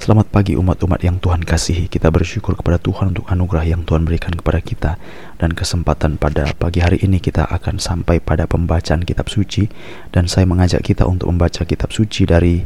Selamat pagi umat-umat yang Tuhan kasihi. Kita bersyukur kepada Tuhan untuk anugerah yang Tuhan berikan kepada kita dan kesempatan pada pagi hari ini kita akan sampai pada pembacaan kitab suci dan saya mengajak kita untuk membaca kitab suci dari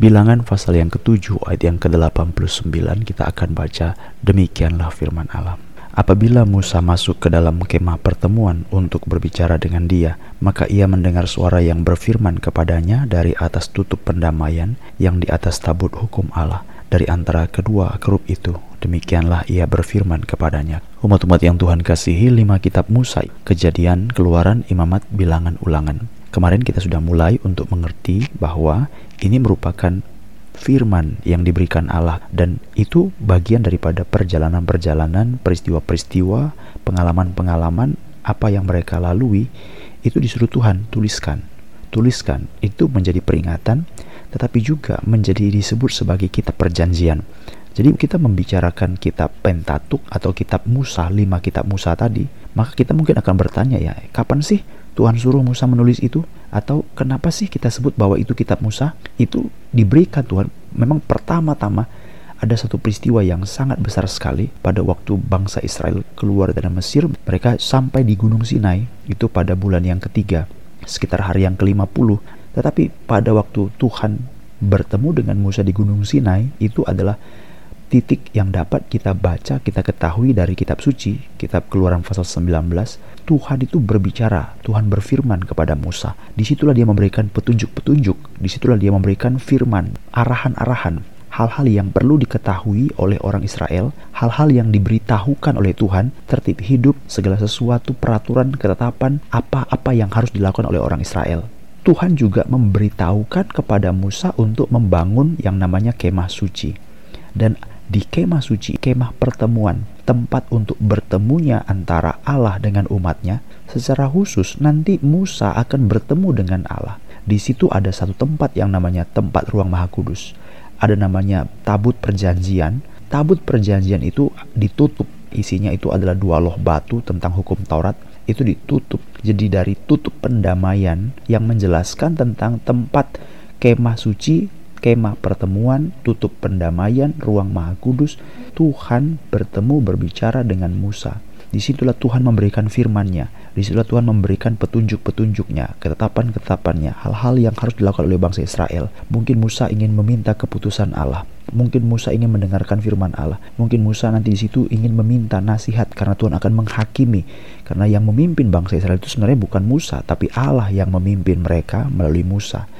Bilangan pasal yang ketujuh ayat yang ke-89 kita akan baca demikianlah firman Allah. Apabila Musa masuk ke dalam kemah pertemuan untuk berbicara dengan dia, maka ia mendengar suara yang berfirman kepadanya dari atas tutup pendamaian yang di atas tabut hukum Allah dari antara kedua kerub itu. Demikianlah ia berfirman kepadanya. Umat-umat yang Tuhan kasihi lima kitab Musa, kejadian, keluaran, imamat, bilangan, ulangan. Kemarin kita sudah mulai untuk mengerti bahwa ini merupakan firman yang diberikan Allah dan itu bagian daripada perjalanan-perjalanan, peristiwa-peristiwa, pengalaman-pengalaman apa yang mereka lalui itu disuruh Tuhan tuliskan. Tuliskan itu menjadi peringatan tetapi juga menjadi disebut sebagai kitab perjanjian. Jadi kita membicarakan kitab Pentatuk atau kitab Musa, lima kitab Musa tadi, maka kita mungkin akan bertanya ya, kapan sih Tuhan suruh Musa menulis itu? Atau kenapa sih kita sebut bahwa itu kitab Musa? Itu diberikan Tuhan. Memang pertama-tama ada satu peristiwa yang sangat besar sekali pada waktu bangsa Israel keluar dari Mesir. Mereka sampai di Gunung Sinai itu pada bulan yang ketiga, sekitar hari yang ke-50. Tetapi pada waktu Tuhan bertemu dengan Musa di Gunung Sinai itu adalah titik yang dapat kita baca, kita ketahui dari kitab suci, kitab keluaran pasal 19, Tuhan itu berbicara, Tuhan berfirman kepada Musa. Di situlah dia memberikan petunjuk-petunjuk, di situlah dia memberikan firman, arahan-arahan, hal-hal yang perlu diketahui oleh orang Israel, hal-hal yang diberitahukan oleh Tuhan, tertib hidup, segala sesuatu, peraturan, ketetapan, apa-apa yang harus dilakukan oleh orang Israel. Tuhan juga memberitahukan kepada Musa untuk membangun yang namanya kemah suci. Dan di kemah suci, kemah pertemuan, tempat untuk bertemunya antara Allah dengan umatnya, secara khusus nanti Musa akan bertemu dengan Allah. Di situ ada satu tempat yang namanya tempat ruang maha kudus. Ada namanya tabut perjanjian. Tabut perjanjian itu ditutup. Isinya itu adalah dua loh batu tentang hukum Taurat. Itu ditutup. Jadi dari tutup pendamaian yang menjelaskan tentang tempat kemah suci kemah pertemuan, tutup pendamaian, ruang maha kudus, Tuhan bertemu berbicara dengan Musa. Di situlah Tuhan memberikan firman-Nya. Di situlah Tuhan memberikan petunjuk-petunjuknya, ketetapan-ketetapannya, hal-hal yang harus dilakukan oleh bangsa Israel. Mungkin Musa ingin meminta keputusan Allah. Mungkin Musa ingin mendengarkan firman Allah. Mungkin Musa nanti di situ ingin meminta nasihat karena Tuhan akan menghakimi. Karena yang memimpin bangsa Israel itu sebenarnya bukan Musa, tapi Allah yang memimpin mereka melalui Musa.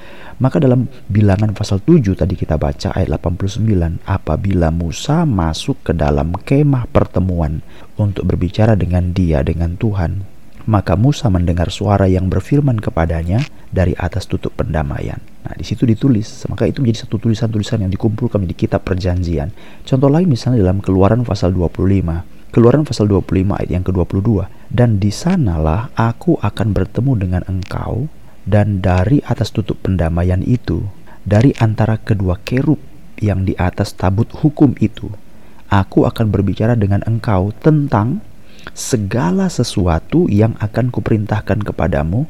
Maka dalam bilangan pasal 7 tadi kita baca ayat 89, apabila Musa masuk ke dalam kemah pertemuan untuk berbicara dengan dia dengan Tuhan, maka Musa mendengar suara yang berfirman kepadanya dari atas tutup pendamaian. Nah, di situ ditulis, maka itu menjadi satu tulisan-tulisan yang dikumpulkan di kitab perjanjian. Contoh lain misalnya dalam Keluaran pasal 25. Keluaran pasal 25 ayat yang ke-22. Dan di sanalah aku akan bertemu dengan engkau dan dari atas tutup pendamaian itu, dari antara kedua kerub yang di atas tabut hukum itu, aku akan berbicara dengan engkau tentang segala sesuatu yang akan kuperintahkan kepadamu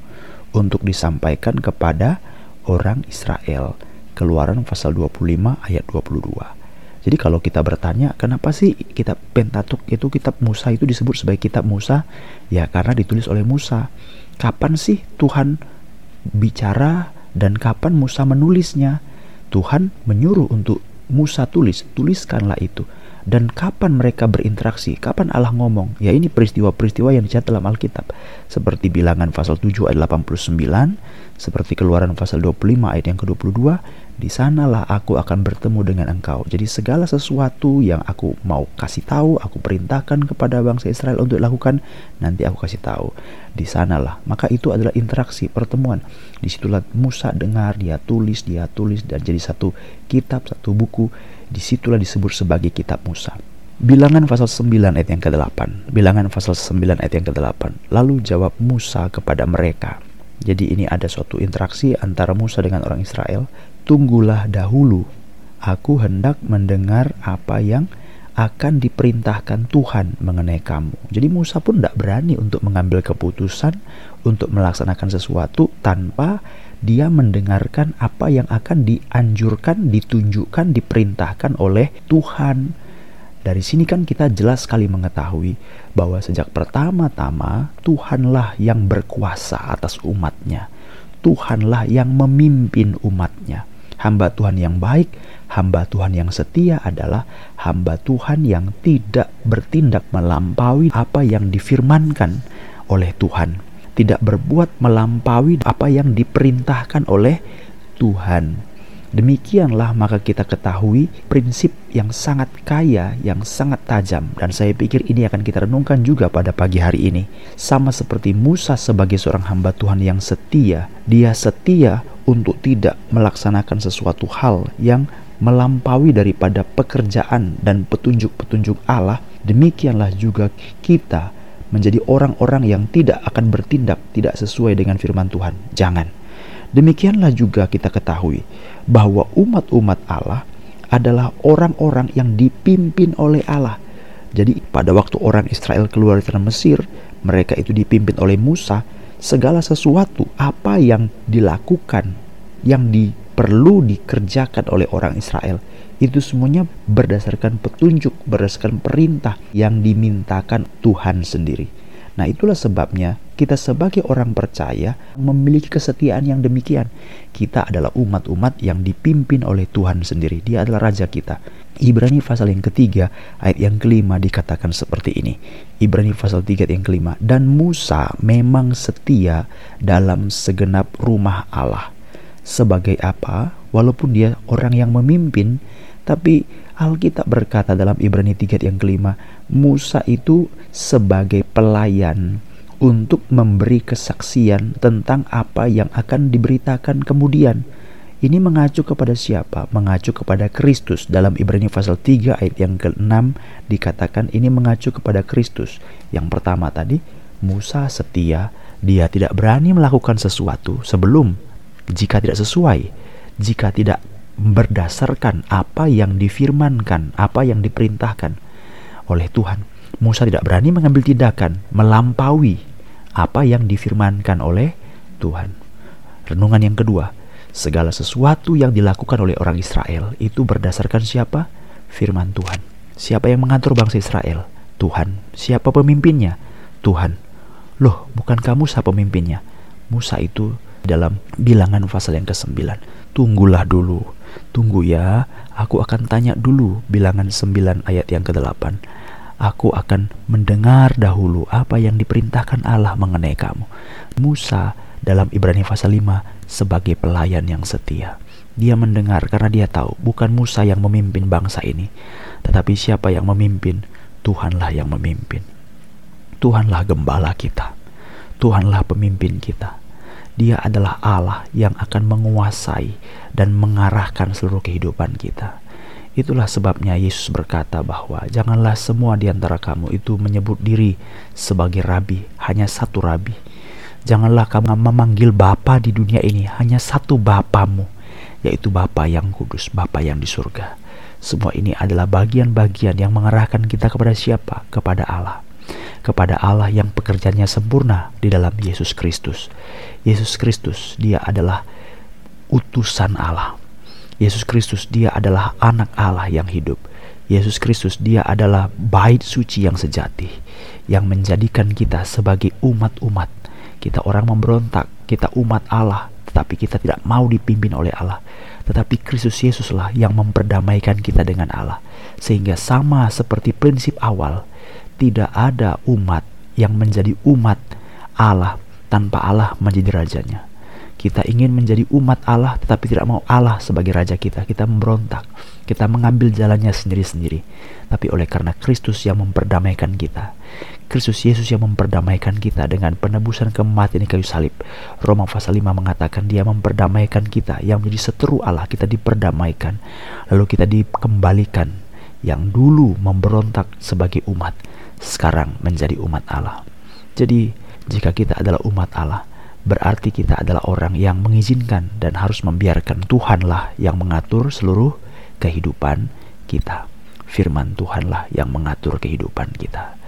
untuk disampaikan kepada orang Israel. Keluaran pasal 25 ayat 22. Jadi kalau kita bertanya, kenapa sih kitab Pentatuk itu kitab Musa itu disebut sebagai kitab Musa? Ya karena ditulis oleh Musa. Kapan sih Tuhan bicara dan kapan Musa menulisnya. Tuhan menyuruh untuk Musa tulis, tuliskanlah itu. Dan kapan mereka berinteraksi? Kapan Allah ngomong? Ya ini peristiwa-peristiwa yang dicatat dalam Alkitab. Seperti bilangan pasal 7 ayat 89, seperti keluaran pasal 25 ayat yang ke-22, di sanalah aku akan bertemu dengan engkau. Jadi segala sesuatu yang aku mau kasih tahu, aku perintahkan kepada bangsa Israel untuk lakukan, nanti aku kasih tahu. Di sanalah. Maka itu adalah interaksi, pertemuan. Di situlah Musa dengar, dia tulis, dia tulis, dan jadi satu kitab, satu buku. Di situlah disebut sebagai kitab Musa. Bilangan pasal 9 ayat yang ke-8. Bilangan pasal 9 ayat yang ke-8. Lalu jawab Musa kepada mereka. Jadi ini ada suatu interaksi antara Musa dengan orang Israel Tunggulah dahulu, aku hendak mendengar apa yang akan diperintahkan Tuhan mengenai kamu. Jadi Musa pun tidak berani untuk mengambil keputusan untuk melaksanakan sesuatu tanpa dia mendengarkan apa yang akan dianjurkan, ditunjukkan, diperintahkan oleh Tuhan. Dari sini kan kita jelas sekali mengetahui bahwa sejak pertama-tama Tuhanlah yang berkuasa atas umatnya. Tuhanlah yang memimpin umatnya. Hamba Tuhan yang baik, hamba Tuhan yang setia adalah hamba Tuhan yang tidak bertindak melampaui apa yang difirmankan oleh Tuhan, tidak berbuat melampaui apa yang diperintahkan oleh Tuhan. Demikianlah maka kita ketahui prinsip yang sangat kaya, yang sangat tajam dan saya pikir ini akan kita renungkan juga pada pagi hari ini. Sama seperti Musa sebagai seorang hamba Tuhan yang setia, dia setia untuk tidak melaksanakan sesuatu hal yang melampaui daripada pekerjaan dan petunjuk-petunjuk Allah. Demikianlah juga kita menjadi orang-orang yang tidak akan bertindak tidak sesuai dengan firman Tuhan. Jangan. Demikianlah juga kita ketahui bahwa umat-umat Allah adalah orang-orang yang dipimpin oleh Allah. Jadi pada waktu orang Israel keluar dari Mesir, mereka itu dipimpin oleh Musa, segala sesuatu apa yang dilakukan, yang di, perlu dikerjakan oleh orang Israel, itu semuanya berdasarkan petunjuk, berdasarkan perintah yang dimintakan Tuhan sendiri. Nah, itulah sebabnya kita sebagai orang percaya memiliki kesetiaan yang demikian. Kita adalah umat-umat yang dipimpin oleh Tuhan sendiri. Dia adalah raja kita. Ibrani pasal yang ketiga ayat yang kelima dikatakan seperti ini. Ibrani pasal 3 ayat yang kelima. Dan Musa memang setia dalam segenap rumah Allah. Sebagai apa? Walaupun dia orang yang memimpin, tapi Alkitab berkata dalam Ibrani 3 ayat yang kelima, Musa itu sebagai pelayan untuk memberi kesaksian tentang apa yang akan diberitakan kemudian. Ini mengacu kepada siapa? Mengacu kepada Kristus. Dalam Ibrani pasal 3 ayat yang ke-6 dikatakan ini mengacu kepada Kristus. Yang pertama tadi, Musa setia, dia tidak berani melakukan sesuatu sebelum jika tidak sesuai, jika tidak berdasarkan apa yang difirmankan, apa yang diperintahkan oleh Tuhan. Musa tidak berani mengambil tindakan melampaui apa yang difirmankan oleh Tuhan. Renungan yang kedua, segala sesuatu yang dilakukan oleh orang Israel itu berdasarkan siapa? Firman Tuhan. Siapa yang mengatur bangsa Israel? Tuhan. Siapa pemimpinnya? Tuhan. Loh, bukan kamu siapa pemimpinnya? Musa itu dalam bilangan pasal yang ke-9. Tunggulah dulu. Tunggu ya, aku akan tanya dulu bilangan 9 ayat yang ke-8 aku akan mendengar dahulu apa yang diperintahkan Allah mengenai kamu. Musa dalam Ibrani pasal 5 sebagai pelayan yang setia. Dia mendengar karena dia tahu bukan Musa yang memimpin bangsa ini, tetapi siapa yang memimpin? Tuhanlah yang memimpin. Tuhanlah gembala kita. Tuhanlah pemimpin kita. Dia adalah Allah yang akan menguasai dan mengarahkan seluruh kehidupan kita. Itulah sebabnya Yesus berkata bahwa janganlah semua di antara kamu itu menyebut diri sebagai rabi, hanya satu rabi. Janganlah kamu memanggil Bapa di dunia ini, hanya satu Bapamu, yaitu Bapa yang kudus, Bapa yang di surga. Semua ini adalah bagian-bagian yang mengarahkan kita kepada siapa? Kepada Allah. Kepada Allah yang pekerjaannya sempurna di dalam Yesus Kristus. Yesus Kristus, dia adalah utusan Allah Yesus Kristus dia adalah anak Allah yang hidup. Yesus Kristus dia adalah bait suci yang sejati yang menjadikan kita sebagai umat-umat. Kita orang memberontak, kita umat Allah, tetapi kita tidak mau dipimpin oleh Allah. Tetapi Kristus Yesuslah yang memperdamaikan kita dengan Allah. Sehingga sama seperti prinsip awal, tidak ada umat yang menjadi umat Allah tanpa Allah menjadi rajanya. Kita ingin menjadi umat Allah tetapi tidak mau Allah sebagai raja kita. Kita memberontak. Kita mengambil jalannya sendiri-sendiri. Tapi oleh karena Kristus yang memperdamaikan kita. Kristus Yesus yang memperdamaikan kita dengan penebusan kematian di kayu salib. Roma pasal 5 mengatakan dia memperdamaikan kita yang menjadi seteru Allah. Kita diperdamaikan. Lalu kita dikembalikan yang dulu memberontak sebagai umat. Sekarang menjadi umat Allah. Jadi jika kita adalah umat Allah, berarti kita adalah orang yang mengizinkan dan harus membiarkan Tuhanlah yang mengatur seluruh kehidupan kita. firman Tuhanlah yang mengatur kehidupan kita.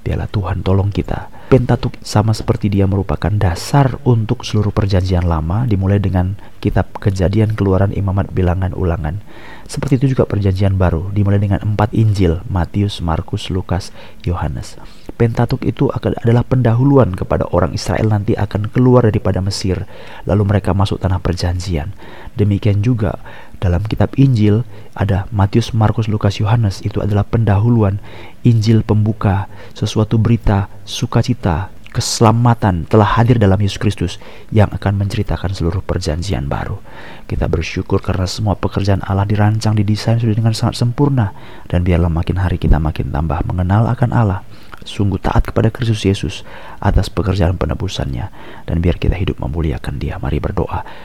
Biarlah Tuhan tolong kita. Pentatuk sama seperti dia merupakan dasar untuk seluruh perjanjian lama dimulai dengan kitab kejadian keluaran imamat bilangan ulangan. Seperti itu juga perjanjian baru dimulai dengan empat Injil Matius, Markus, Lukas, Yohanes. Pentatuk itu adalah pendahuluan kepada orang Israel nanti akan keluar daripada Mesir lalu mereka masuk tanah perjanjian. Demikian juga dalam kitab Injil ada Matius, Markus, Lukas, Yohanes. Itu adalah pendahuluan Injil pembuka sesuatu berita sukacita keselamatan telah hadir dalam Yesus Kristus yang akan menceritakan seluruh perjanjian baru. Kita bersyukur karena semua pekerjaan Allah dirancang, didesain sudah dengan sangat sempurna. Dan biarlah makin hari kita makin tambah mengenal akan Allah. Sungguh taat kepada Kristus Yesus atas pekerjaan penebusannya. Dan biar kita hidup memuliakan dia. Mari berdoa